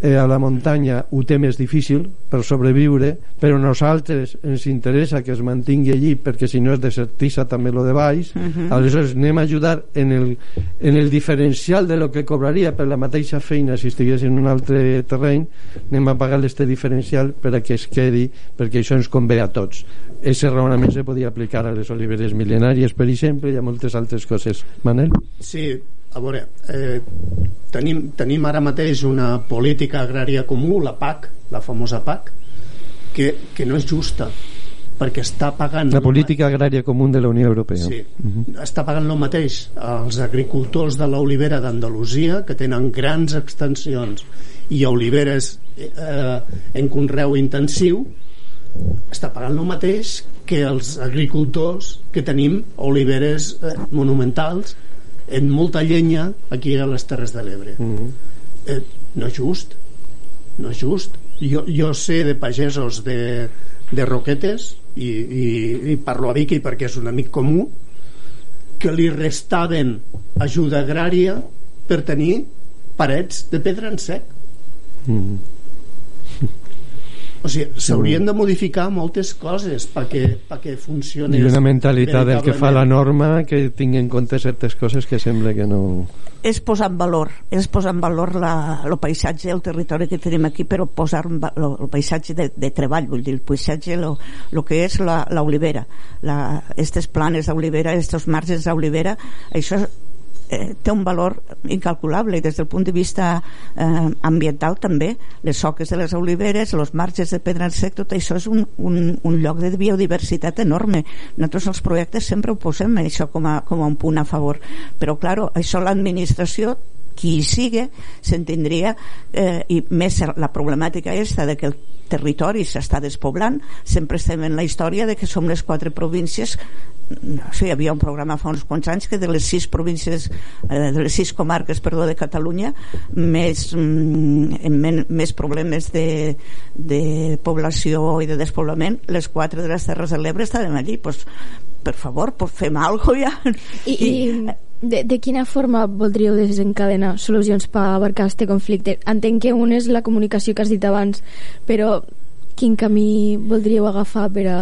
eh, a la muntanya ho té més difícil per sobreviure, però a nosaltres ens interessa que es mantingui allí perquè si no es desertissa també lo de baix uh -huh. aleshores anem a ajudar en el, en el diferencial de lo que cobraria per la mateixa feina si estigués en un altre terreny anem a pagar este diferencial per a que es quedi perquè això ens convé a tots Ese raonament se podia aplicar a les oliveres mil·lenàries per exemple i a moltes altres coses Manel? Sí, a veure, eh, tenim, tenim ara mateix una política agrària comú, la PAC, la famosa PAC, que, que no és justa perquè està pagant... La política agrària comú de la Unió Europea. Sí, uh -huh. està pagant el mateix als agricultors de l'olivera d'Andalusia, que tenen grans extensions i oliveres eh, en conreu intensiu, està pagant el mateix que els agricultors que tenim oliveres eh, monumentals en molta llenya aquí a les Terres de l'Ebre. Mm -hmm. eh, no és just no és just. Jo, jo sé de pagesos de, de Roquetes i, i, i parlo a Vicky perquè és un amic comú que li restaven ajuda agrària per tenir parets de pedra en sec. Mm -hmm o sigui, s'haurien de modificar moltes coses perquè, perquè funcioni i una mentalitat del que fa la norma que tingui en compte certes coses que sembla que no. És posar en valor és posar en valor la, el paisatge el territori que tenim aquí però posar en el, el paisatge de, de treball vull dir, el paisatge el que és l'olivera aquestes planes d'olivera, aquests marges d'olivera això eh, té un valor incalculable i des del punt de vista eh, ambiental també. Les soques de les oliveres, els marges de pedra en sec tot això és un, un, un lloc de biodiversitat enorme. Nosaltres els projectes sempre ho posem això com a, com a un punt a favor. Però claro, això l'administració qui hi sigui s'entendria eh, i més la problemàtica aquesta de que el territori s'està despoblant sempre estem en la història de que som les quatre províncies no sé, hi havia un programa fa uns quants anys que de les sis províncies eh, de les sis comarques perdó, de Catalunya més, mm, més problemes de, de població i de despoblament les quatre de les Terres de l'Ebre estaven allí pues, per favor, pues fem algo ja i, i de, de quina forma voldríeu desencadenar solucions per abarcar aquest conflicte? Entenc que un és la comunicació que has dit abans, però quin camí voldríeu agafar per a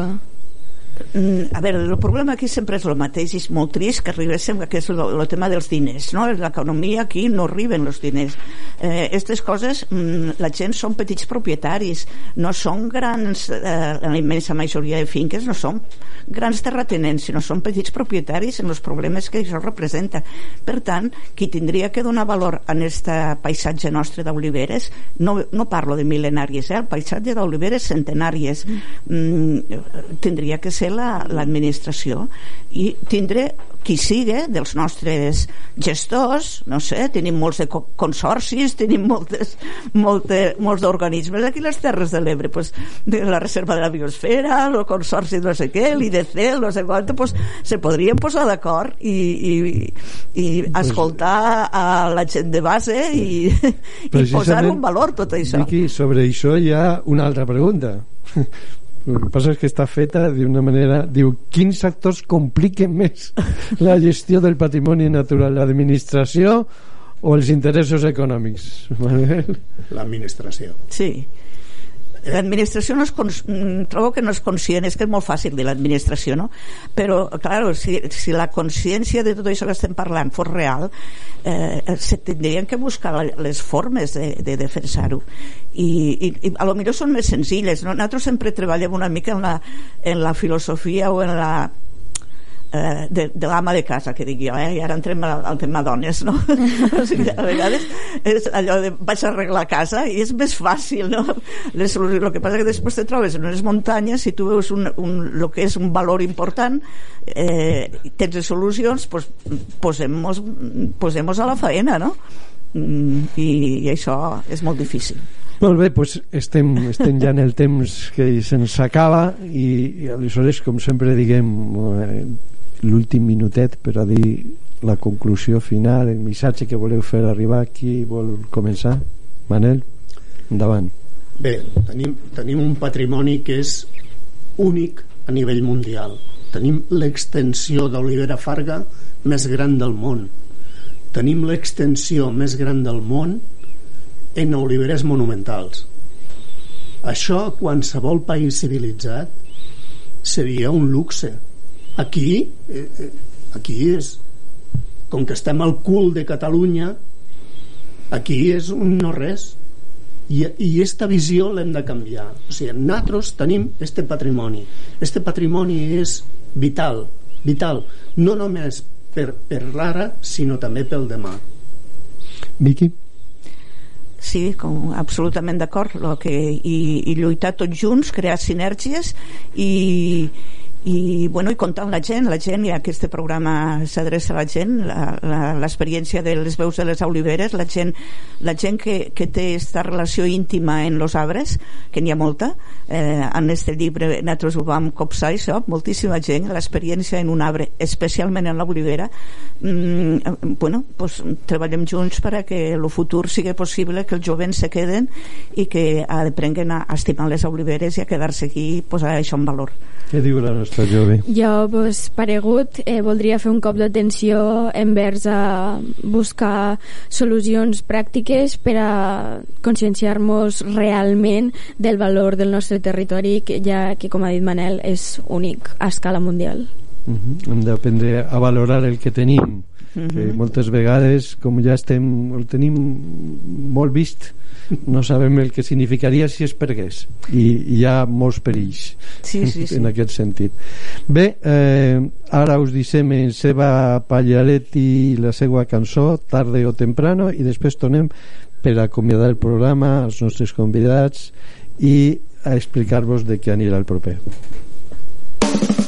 a veure, el problema aquí sempre és el mateix i és molt trist que arribéssim que és el, tema dels diners no? l'economia aquí no arriben els diners eh, aquestes coses mm, la gent són petits propietaris no són grans eh, la immensa majoria de finques no són grans terratenents sinó són petits propietaris en els problemes que això representa per tant, qui tindria que donar valor a aquest paisatge nostre d'oliveres no, no parlo de mil·lenaris eh? el paisatge d'oliveres centenàries mm, tindria que ser l'administració la, i tindre qui sigue dels nostres gestors, no sé, tenim molts de consorcis, tenim moltes, molte, molts d'organismes aquí les Terres de l'Ebre, pues, de la Reserva de la Biosfera, el consorci no sé què, l'IDC, no sé quant, pues, se podrien posar d'acord i, i, i escoltar a la gent de base i, i posar un valor tot això. Vicky, sobre això hi ha una altra pregunta el que passa és que està feta d'una manera... Diu, quins sectors compliquen més la gestió del patrimoni natural? L'administració o els interessos econòmics? L'administració. Sí l'administració no és mm, trobo que no és conscient és que és molt fàcil dir l'administració no? però clar, si, si la consciència de tot això que estem parlant fos real eh, se tindrien que buscar les formes de, de defensar-ho i, i, i a lo millor són més senzilles no? nosaltres sempre treballem una mica en la, en la filosofia o en la eh, de, de l'ama de casa, que dic jo, eh? i ara entrem al, al tema dones, no? o sigui, a vegades és allò de vaig a arreglar casa i és més fàcil, no? Les, el que passa que després te trobes en unes muntanyes, si tu veus un, un, el que és un valor important, eh, tens solucions, pues, posem-nos posem a la faena, no? Mm, i, i això és molt difícil. Molt bé, doncs estem, estem ja en el temps que se'ns acaba i, i aleshores, com sempre diguem, eh, l'últim minutet per a dir la conclusió final, el missatge que voleu fer arribar, qui vol començar? Manel, endavant. Bé, tenim, tenim un patrimoni que és únic a nivell mundial. Tenim l'extensió d'Olivera Farga més gran del món. Tenim l'extensió més gran del món en oliveres monumentals. Això, qualsevol país civilitzat, seria un luxe aquí eh, eh, aquí és. Com que estem al cul de Catalunya aquí és un no res i, i esta visió l'hem de canviar. O sigui, nosaltres tenim este patrimoni. Este patrimoni és vital vital, no només per, per l'ara sinó també pel demà. Vicky? Sí, com, absolutament d'acord. I, i lluitar tots junts, crear sinergies i, i, bueno, i comptar amb la gent, la gent i aquest programa s'adreça a la gent l'experiència de les veus de les oliveres la gent, la gent que, que té aquesta relació íntima en els arbres que n'hi ha molta eh, en aquest llibre nosaltres ho vam copsar això, moltíssima gent l'experiència en un arbre, especialment en l'olivera mm, bueno, pues, treballem junts per a que el futur sigui possible que els jovens se queden i que aprenguen a estimar les oliveres i a quedar-se aquí posar això en valor. Què diu la nostra jove? Jo, pues, paregut, eh, voldria fer un cop d'atenció envers a buscar solucions pràctiques per a conscienciar-nos realment del valor del nostre territori, que ja que, com ha dit Manel, és únic a escala mundial. Uh -huh. Hem d'aprendre a valorar el que tenim, uh -huh. que moltes vegades, com ja estem, el tenim molt vist, no sabem el que significaria si es pergués i hi ha molts perills sí, sí, sí. en aquest sentit bé, eh, ara us deixem en Seba Pallaretti la seva cançó Tarde o Temprano i després tornem per acomiadar el programa als nostres convidats i a explicar-vos de què anirà el proper sé que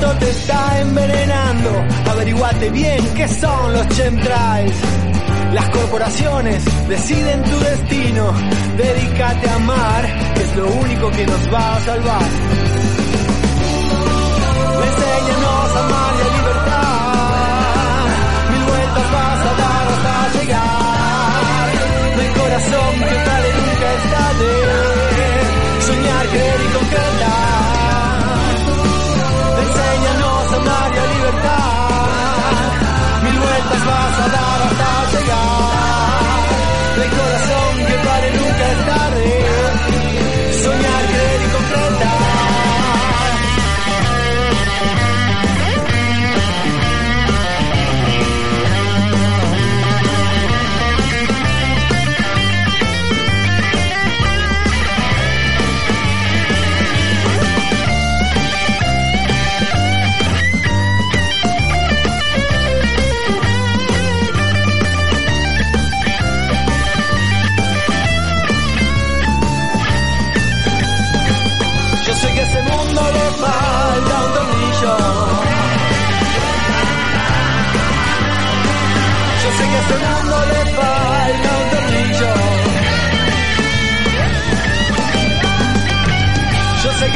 Monsanto te está envenenando. Averiguate bien qué son los chemtrails. Las corporaciones deciden tu destino. Dedícate a amar, que es lo único que nos va a salvar. Enséñanos a amar y a libertad. Mil vueltas vas a dar hasta llegar. Hay corazón que pare nunca es tarde. Vas a dar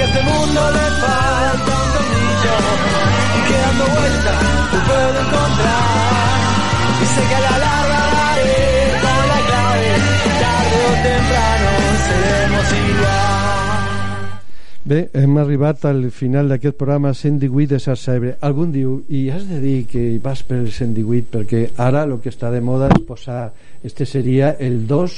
este mundo le falta un tornillo. Y que dando vueltas lo puedo encontrar. Y sé que a la larga daré con la clave. Tarde o temprano seremos igual. Bé, hem arribat al final d'aquest programa 118 de Xarxa Ebre. Algun diu, i has de dir que vas per el 118 perquè ara el que està de moda és posar, este seria el 2,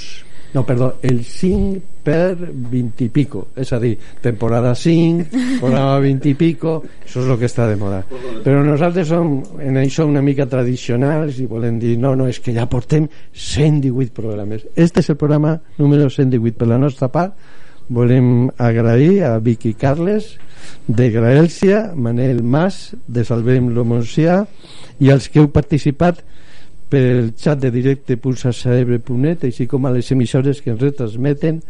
no, perdó, el 5 per 20 i pico, és a dir, temporada 5, programa 20 i pico, això és el que està de moda. Però nosaltres som en això una mica tradicionals i volem dir, no, no, és que ja portem 118 programes. Este és el programa número 118 per la nostra part, volem agrair a Vicky Carles de Graelsia, Manel Mas de Salvem lo Montsià i als que heu participat pel xat de directe pulsasaebre.net així com a les emissores que ens retransmeten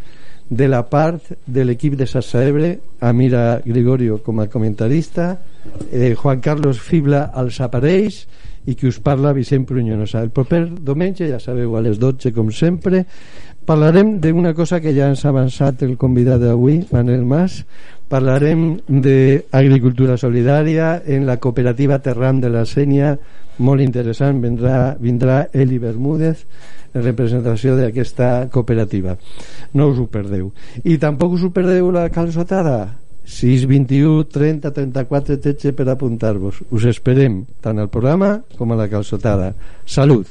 de la part de l'equip de Sassaebre Amira Gregorio com a comentarista eh, Juan Carlos Fibla als aparells i qui us parla Vicent Prunyonosa. El proper diumenge, ja sabeu, a les 12 com sempre parlarem d'una cosa que ja ens ha avançat el convidat d'avui, Manel Mas parlarem d'agricultura solidària en la cooperativa Terram de la Sènia molt interessant, vindrà, vindrà Eli Bermúdez en representació d'aquesta cooperativa. No us ho perdeu. I tampoc us ho perdeu la calçotada. 6, 21, 30, 34 13 per apuntar-vos. Us esperem tant al programa com a la calçotada. Salut